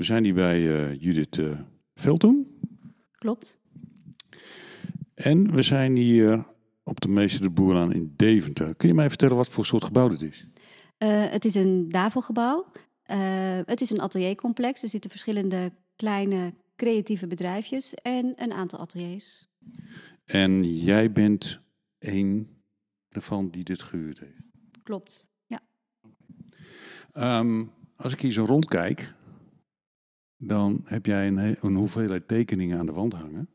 We zijn hier bij uh, Judith uh, Veltoen. Klopt. En we zijn hier op de Meester de Boerlaan in Deventer. Kun je mij vertellen wat voor soort gebouw dit is? Uh, het is een DAVO-gebouw. het is een ateliercomplex. Er zitten verschillende kleine creatieve bedrijfjes en een aantal ateliers. En jij bent een ervan die dit gehuurd heeft? Klopt, ja. Um, als ik hier zo rondkijk, dan heb jij een, een hoeveelheid tekeningen aan de wand hangen.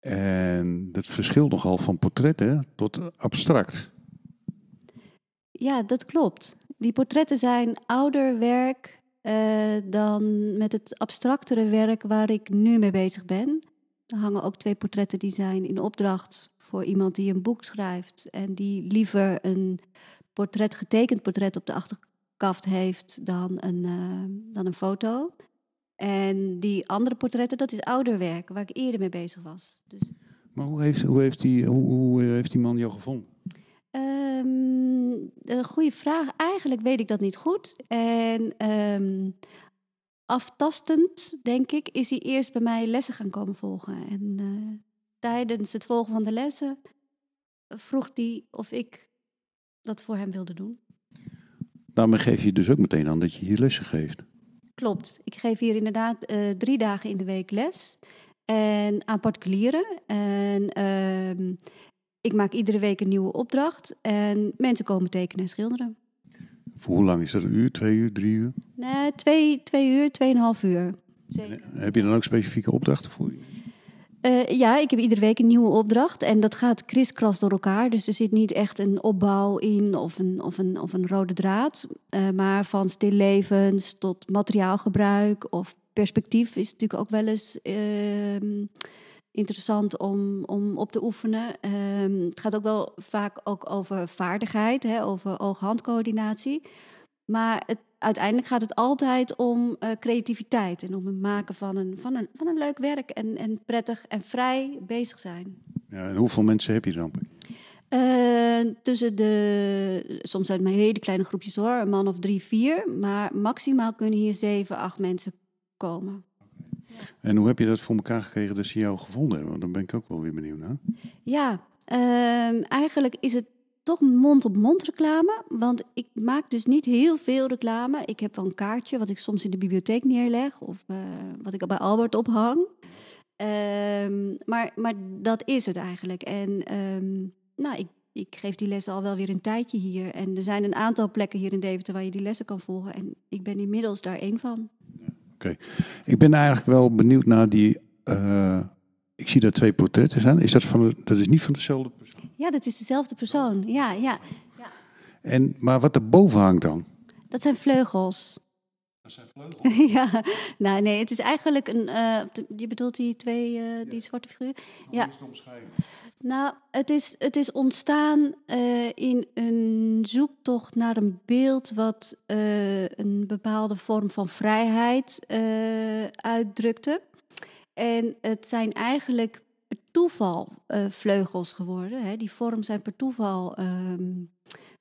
En dat verschilt nogal van portretten tot abstract. Ja, dat klopt. Die portretten zijn ouder werk uh, dan met het abstractere werk waar ik nu mee bezig ben. Er hangen ook twee portretten die zijn in opdracht voor iemand die een boek schrijft en die liever een portret, getekend portret op de heeft dan een, uh, dan een foto. En die andere portretten, dat is ouder werk, waar ik eerder mee bezig was. Dus... Maar hoe heeft, hoe, heeft die, hoe, hoe heeft die man jou gevonden? Um, een goede vraag. Eigenlijk weet ik dat niet goed. En um, aftastend, denk ik, is hij eerst bij mij lessen gaan komen volgen. En uh, tijdens het volgen van de lessen vroeg hij of ik dat voor hem wilde doen. Daarmee geef je dus ook meteen aan dat je hier lessen geeft. Klopt. Ik geef hier inderdaad uh, drie dagen in de week les. En aan particulieren. En uh, ik maak iedere week een nieuwe opdracht. En mensen komen tekenen en schilderen. Voor hoe lang is dat? Een uur, twee uur, drie uur? Nee, twee, twee uur, tweeënhalf uur. Zeker. Heb je dan ook specifieke opdrachten voor je? Uh, ja, ik heb iedere week een nieuwe opdracht en dat gaat kriskras door elkaar. Dus er zit niet echt een opbouw in of een, of een, of een rode draad. Uh, maar van stillevens tot materiaalgebruik of perspectief is natuurlijk ook wel eens uh, interessant om, om op te oefenen. Ehm, het gaat ook wel vaak ook over vaardigheid, hè, over oog-handcoördinatie. Maar het, uiteindelijk gaat het altijd om uh, creativiteit en om het maken van een, van een, van een leuk werk en, en prettig en vrij bezig zijn. Ja, en hoeveel mensen heb je dan? Uh, tussen de, soms zijn het maar hele kleine groepjes hoor, een man of drie, vier. Maar maximaal kunnen hier zeven, acht mensen komen. En hoe heb je dat voor elkaar gekregen dat ze jou gevonden hebben? Want dan ben ik ook wel weer benieuwd naar. Ja, uh, eigenlijk is het toch mond-op-mond reclame. Want ik maak dus niet heel veel reclame. Ik heb wel een kaartje wat ik soms in de bibliotheek neerleg. Of uh, wat ik bij Albert ophang. Um, maar, maar dat is het eigenlijk. En um, nou, ik, ik geef die lessen al wel weer een tijdje hier. En er zijn een aantal plekken hier in Deventer waar je die lessen kan volgen. En ik ben inmiddels daar één van. Oké. Ik ben eigenlijk wel benieuwd naar die. Uh, ik zie daar twee portretten zijn. Is dat, van, dat is niet van dezelfde persoon? Ja, dat is dezelfde persoon. Ja, ja. ja. En, maar wat erboven hangt dan? Dat zijn vleugels. Dat zijn vleugels? ja, nou nee, het is eigenlijk een. Uh, je bedoelt die twee, uh, die ja. zwarte figuur? Ja. Is omschrijven? Nou, het is, het is ontstaan uh, in een zoektocht naar een beeld wat een bepaalde vorm van vrijheid uitdrukte. En het zijn eigenlijk per toeval uh, vleugels geworden. Hè. Die vormen zijn per toeval um,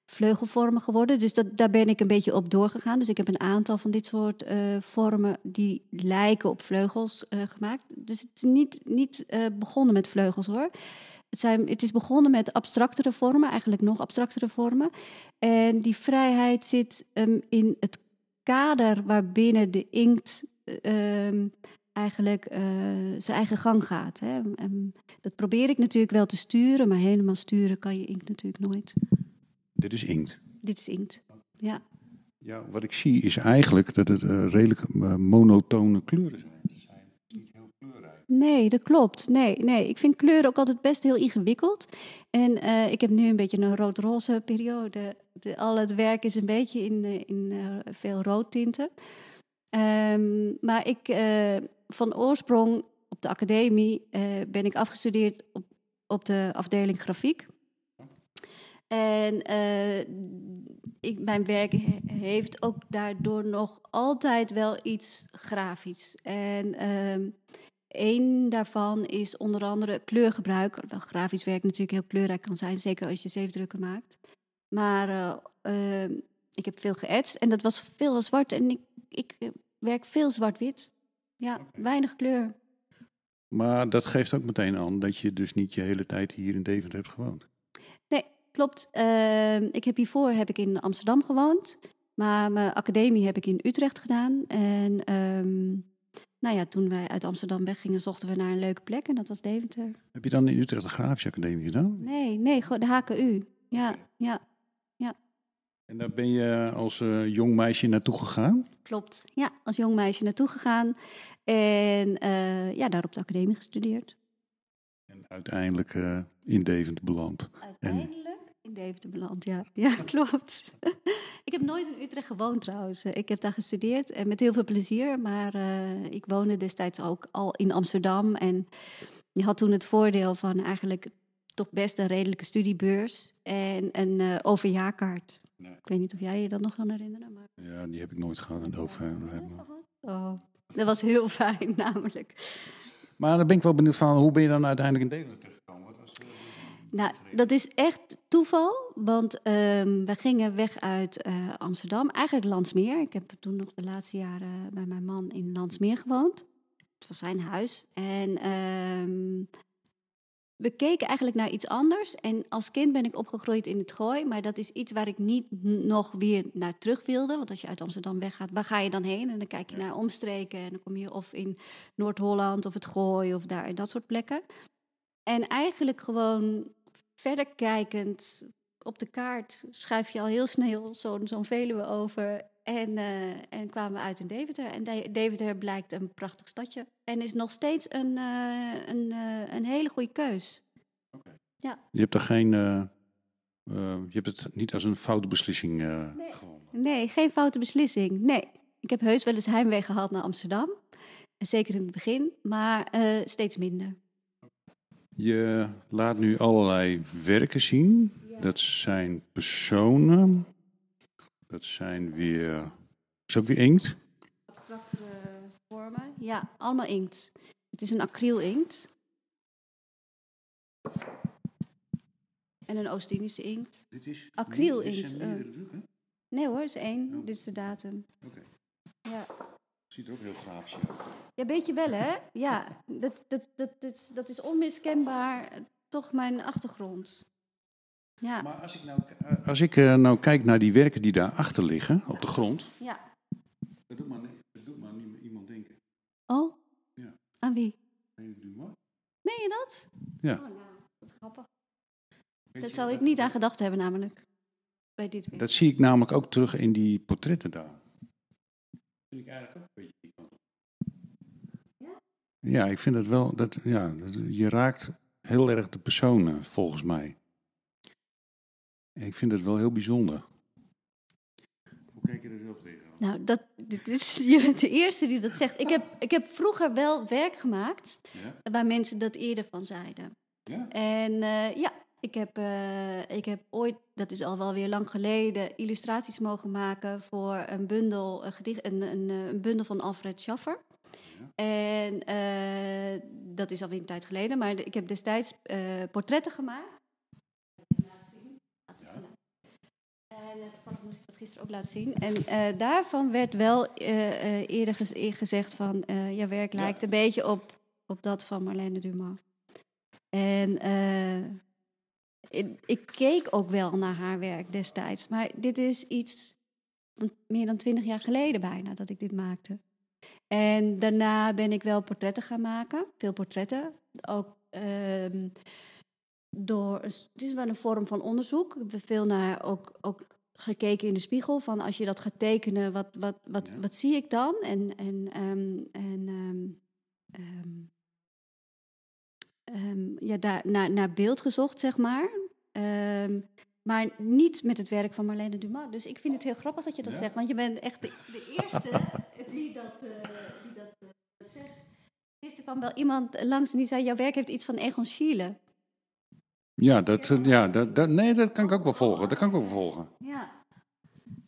vleugelvormen geworden. Dus dat, daar ben ik een beetje op doorgegaan. Dus ik heb een aantal van dit soort uh, vormen die lijken op vleugels uh, gemaakt. Dus het is niet, niet begonnen met vleugels hoor. Het, zijn, het is begonnen met abstractere vormen, eigenlijk nog abstractere vormen. En die vrijheid zit um, in het kader waarbinnen de inkt um, eigenlijk uh, zijn eigen gang gaat. Hè. En dat probeer ik natuurlijk wel te sturen, maar helemaal sturen kan je inkt natuurlijk nooit. Dit is inkt? Dit is inkt, ja. Ja, wat ik zie is eigenlijk dat het uh, redelijk uh, monotone kleuren zijn. Niet heel kleurrijk. Nee, dat klopt. Nee, nee, ik vind kleuren ook altijd best heel ingewikkeld. En uh, ik heb nu een beetje een rood-roze periode. De, al het werk is een beetje in, in veel roodtinten. Um, maar ik van oorsprong op de academie uh, ben ik afgestudeerd op, op de afdeling grafiek. En uh, ik, mijn werk heeft ook daardoor nog altijd wel iets grafisch. En uh, een daarvan is onder andere kleurgebruik. Dat grafisch werk natuurlijk heel kleurrijk kan zijn, zeker als je zeefdrukken maakt. Maar uh, ik heb veel geëtst en dat was veel zwart. En ik, ik werk veel zwart-wit. Ja, weinig kleur. Maar dat geeft ook meteen aan dat je dus niet je hele tijd hier in Deventer hebt gewoond. Nee, klopt. Ehm, ik heb hiervoor heb ik in Amsterdam gewoond. Maar mijn academie heb ik in Utrecht gedaan. En ehm, nou ja, toen wij uit Amsterdam weggingen, zochten we naar een leuke plek. En dat was Deventer. Heb je dan in Utrecht de Grafische Academie gedaan? Nee, nee, gewoon de HKU. Ja, ja, En daar ben je als eh, jong meisje naartoe gegaan? klopt. Ja, als jong meisje naartoe gegaan. En eh, ja, daar op de academie gestudeerd. En uiteindelijk eh, in Deventer beland. Uiteindelijk in Deventer beland, ja. Ja, klopt. ik heb nooit in Utrecht gewoond trouwens. Ik heb daar gestudeerd en met heel veel plezier. Maar ik woonde destijds ook al in Amsterdam. En je had toen het voordeel van eigenlijk toch best een redelijke studiebeurs. En een overjaarkaart. Nee. Ik weet niet of jij je dat nog kan herinneren. Maar... Ja, die heb ik nooit gehad. Een over. Oh, dat was heel fijn namelijk. Maar dan ben ik wel benieuwd van, hoe ben je dan uiteindelijk in Deventer teruggekomen? Wat was, Nou, dat is echt toeval, want ehm, we gingen weg uit eh, Amsterdam, eigenlijk Landsmeer. Ik heb toen nog de laatste jaren bij mijn man in Landsmeer gewoond. Het was zijn huis. En ehm, we keken eigenlijk naar iets anders. En als kind ben ik opgegroeid in het Gooi, maar dat is iets waar ik niet nog weer naar terug wilde. Want als je uit Amsterdam weggaat, waar ga je dan heen? En dan kijk je naar omstreken en dan kom je of in Noord-Holland of het Gooi of daar, dat soort plekken. En eigenlijk gewoon verder kijkend op de kaart schuif je al heel snel zo'n zo'n Veluwe over. En, eh, en kwamen we uit in Deventer. En De- Deventer blijkt een prachtig stadje. En is nog steeds een, eh, een, eh, een hele goede keus. Je hebt er geen, je hebt het niet als een foute beslissing eh Nee. gewonnen. Nee, geen foute beslissing. Nee, ik heb heus wel eens heimwee gehad naar Amsterdam. En zeker in het begin, maar eh, steeds minder. Je laat nu allerlei werken zien. Dat zijn personen. Dat zijn weer. Is ook weer inkt? Abstracte vormen. Ja, allemaal inkt. Het is een acryl-inkt. En een Oost-Indische inkt. Dit is Acrylinkt, zijn eh. Nee hoor, is één. Dit is de datum. Oké. Ja. Ziet er ook heel grafisch uit. ja, weet je wel hè? Ja, dat, dat, dat, dat, dat is onmiskenbaar eh, toch mijn achtergrond. Ja, Maar als ik nou, eh, als ik eh, nou kijk naar die werken die daarachter liggen op de grond. ja. Dat doet maar, dat doet maar iemand denken. Oh? Ja. Aan wie? Meen je dat? Ja. Oh, nou, wat grappig. Weet Dat je, zou ik niet aan gedacht hebben namelijk. Bij dit werk. Dat zie ik namelijk ook terug in die portretten daar. vind ik eigenlijk ook een beetje die kant op. Ja? Ja, ik vind het wel, dat, ja, dat, je raakt heel erg de personen, volgens mij. Ik vind het wel heel bijzonder. Hoe kijk je er zelf tegenaan? Nou, dat, dit is, je bent de eerste die dat zegt. Ik heb, ik heb vroeger wel werk gemaakt Ja? waar mensen dat eerder van zeiden. Ja? En eh, ja, ik heb, eh, ik heb ooit, dat is al wel weer lang geleden, illustraties mogen maken voor een bundel, een, gedicht, een, een, eh, een bundel van Alfred Schaffer. En eh, dat is alweer een tijd geleden, maar ik heb destijds portretten gemaakt. En eh, toevallig moest ik dat gisteren ook laten zien. En eh, daarvan werd wel eh, eerder gez- gezegd van... eh jouw werk Ja. lijkt een beetje op, op dat van Marlene Dumas. En ik, ik keek ook wel naar haar werk destijds. Maar dit is iets meer dan twintig jaar geleden bijna dat ik dit maakte. En daarna ben ik wel portretten gaan maken. Veel portretten. Ook ehm, door... Het is wel een vorm van onderzoek. Ik heb veel naar ook, ook gekeken in de spiegel. Van als je dat gaat tekenen, wat, wat, wat, Ja. wat zie ik dan? En, en, ehm, en ehm, ehm, ja, daar, naar, naar beeld gezocht, zeg maar. Maar niet met het werk van Marlene Dumas. Dus ik vind het heel grappig dat je dat Ja? zegt. Want je bent echt de, de eerste die dat, eh, die dat, eh, dat zegt. Gisteren kwam wel iemand langs en die zei... jouw werk heeft iets van Egon Schiele. Ja, dat, eh, ja dat, dat, nee, dat kan ik ook wel volgen. Dat kan ik ook wel volgen. Ja.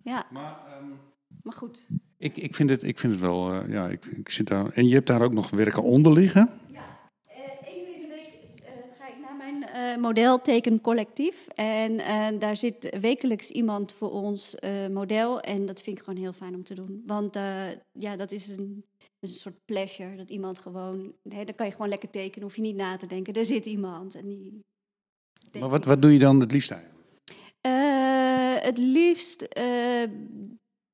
Ja, Maar ehm, maar goed. ik, ik, vind het, ik vind het wel, eh, ja, ik, ik zit daar. En je hebt daar ook nog werken onder liggen. Ja, Eén keer in de week eh, ga ik naar mijn uh, modeltekencollectief. En uh, daar zit wekelijks iemand voor ons uh, model. En dat vind ik gewoon heel fijn om te doen. Want ja, dat is een, een soort pleasure. Dat iemand gewoon... Hè, dan kan je gewoon lekker tekenen, hoef je niet na te denken. Er zit iemand en die... Maar wat, wat doe je dan het liefst eigenlijk? het liefst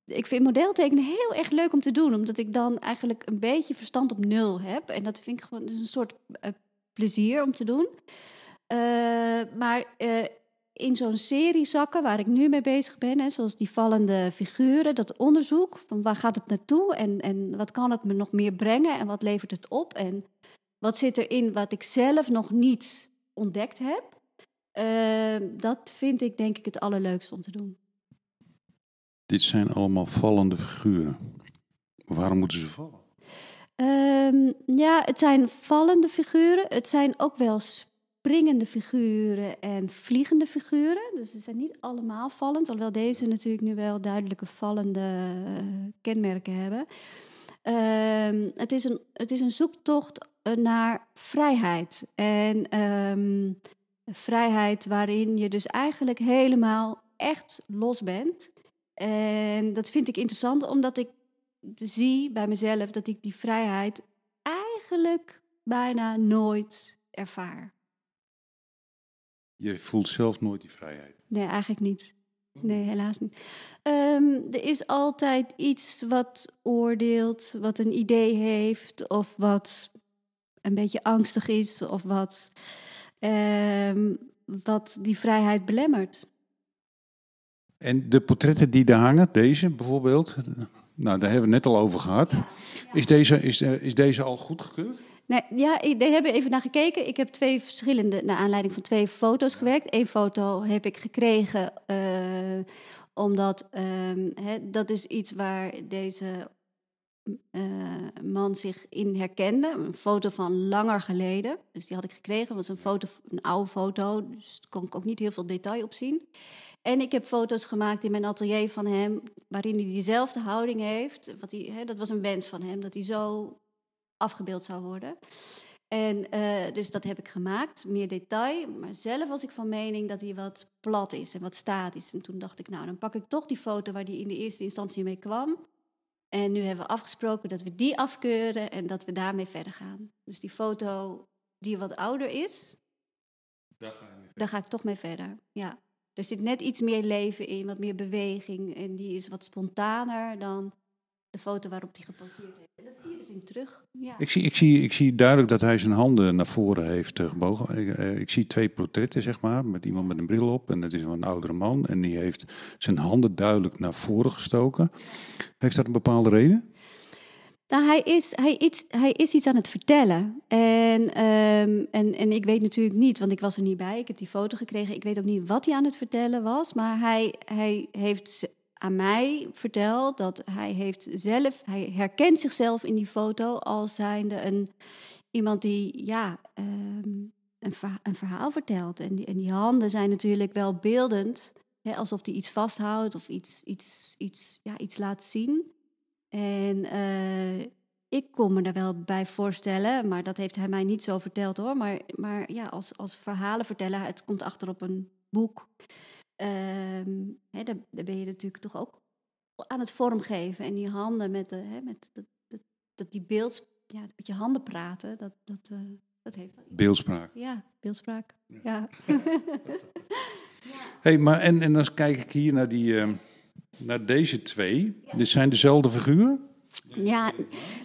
ik vind modeltekenen heel erg leuk om te doen, omdat ik dan eigenlijk een beetje verstand op nul heb. En dat vind ik gewoon dus een soort uh, plezier om te doen. Uh, maar uh, in zo'n serie zakken waar ik nu mee bezig ben, hè, zoals die vallende figuren, dat onderzoek van waar gaat het naartoe en, en wat kan het me nog meer brengen en wat levert het op en wat zit erin wat ik zelf nog niet ontdekt heb. Dat vind ik denk ik het allerleukste om te doen. Dit zijn allemaal vallende figuren. Waarom moeten ze vallen? Um, ja, het zijn vallende figuren. Het zijn ook wel springende figuren en vliegende figuren. Dus ze zijn niet allemaal vallend, alhoewel deze natuurlijk nu wel duidelijke vallende uh, kenmerken hebben. Um, het, is een, het is een zoektocht eh, naar vrijheid. En um, vrijheid waarin je dus eigenlijk helemaal echt los bent. En dat vind ik interessant, omdat ik zie bij mezelf dat ik die vrijheid eigenlijk bijna nooit ervaar. Je voelt zelf nooit die vrijheid? Nee, eigenlijk niet. Nee, helaas niet. Um, er is altijd iets wat oordeelt, wat een idee heeft, of wat een beetje angstig is, of wat, wat die vrijheid belemmert. En de portretten die daar hangen, deze bijvoorbeeld, nou, daar hebben we het net al over gehad. Is deze, is, eh, is deze al goedgekeurd? Nee, ja, daar hebben we even naar gekeken. Ik heb twee verschillende, naar aanleiding van twee foto's gewerkt. Eén foto heb ik gekregen uh, omdat uh, dat is iets waar deze uh, man zich in herkende. Een foto van langer geleden. Dus die had ik gekregen. Was een, foto, een oude foto, dus daar kon ik ook niet heel veel detail op zien. En ik heb foto's gemaakt in mijn atelier van hem, waarin hij diezelfde houding heeft. Wat hij, hè, dat was een wens van hem, dat hij zo afgebeeld zou worden. En uh, dus dat heb ik gemaakt, meer detail. Maar zelf was ik van mening dat hij wat plat is en wat statisch. En toen dacht ik, nou, dan pak ik toch die foto waar hij in de eerste instantie mee kwam. En nu hebben we afgesproken dat we die afkeuren en dat we daarmee verder gaan. Dus die foto die wat ouder is, daar ga, daar ga ik toch mee verder. Ja. Er zit net iets meer leven in, wat meer beweging. En die is wat spontaner dan de foto waarop hij geposeerd heeft. Dat zie je erin terug. Ja. Ik, zie, ik, zie, ik zie duidelijk dat hij zijn handen naar voren heeft uh, gebogen. Ik, uh, ik, zie twee portretten, zeg maar, met iemand met een bril op. En dat is een oudere man. En die heeft zijn handen duidelijk naar voren gestoken. Heeft dat een bepaalde reden? Nou, hij is, hij, iets, hij is iets aan het vertellen. En, um, en, en ik weet natuurlijk niet, want ik was er niet bij. Ik heb die foto gekregen. Ik weet ook niet wat hij aan het vertellen was. Maar hij, hij heeft aan mij verteld dat hij heeft zelf... Hij herkent zichzelf in die foto als zijnde een, iemand die ja, um, een, een verhaal vertelt. En die, en die handen zijn natuurlijk wel beeldend. Hè, alsof hij iets vasthoudt of iets, iets, iets, ja, iets laat zien. En uh, ik kon me er wel bij voorstellen, maar dat heeft hij mij niet zo verteld hoor. Maar, maar ja, als, als verhalen vertellen, het komt achter op een boek. Um, hè, daar, daar, ben je natuurlijk toch ook aan het vormgeven. En die handen met, de, hè, met dat, die beeld, ja, met je handen praten, dat, dat, uh, dat heeft wel Beeldspraak. Ja, beeldspraak. Ja. ja. hey, maar en, en dan kijk ik hier naar die... Uh, naar deze twee. Dit zijn dezelfde figuren? Ja,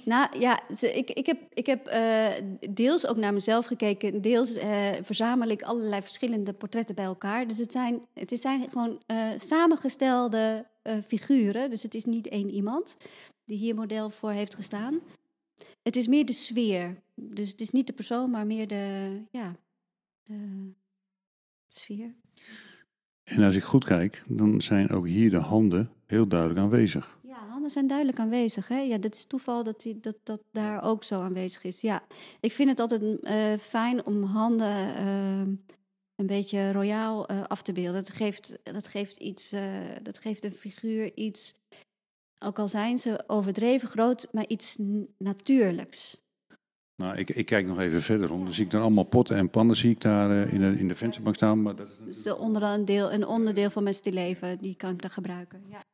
nou ja, ik, ik heb, ik heb uh, deels ook naar mezelf gekeken. Deels uh, verzamel ik allerlei verschillende portretten bij elkaar. Dus het zijn, het zijn gewoon uh, samengestelde figuren. Dus het is niet één iemand die hier model voor heeft gestaan. Het is meer de sfeer. Dus het is niet de persoon, maar meer de, ja, de sfeer. En als ik goed kijk, dan zijn ook hier de handen heel duidelijk aanwezig. Zijn duidelijk aanwezig. Hè? Ja, dat is toeval dat, die, dat dat daar ook zo aanwezig is. Ja, ik vind het altijd uh, fijn om handen uh, een beetje royaal uh, af te beelden. Dat geeft, dat geeft iets, dat geeft een figuur iets, ook al zijn ze overdreven groot, maar iets natuurlijks. Nou, ik, ik kijk nog even verder om. Dan zie ik dan allemaal potten en pannen zie ik daar uh, in, de, in de vensterbank staan. Maar dat is Dus de onderdeel, een onderdeel van mijn stilleven, die kan ik dan gebruiken. Ja.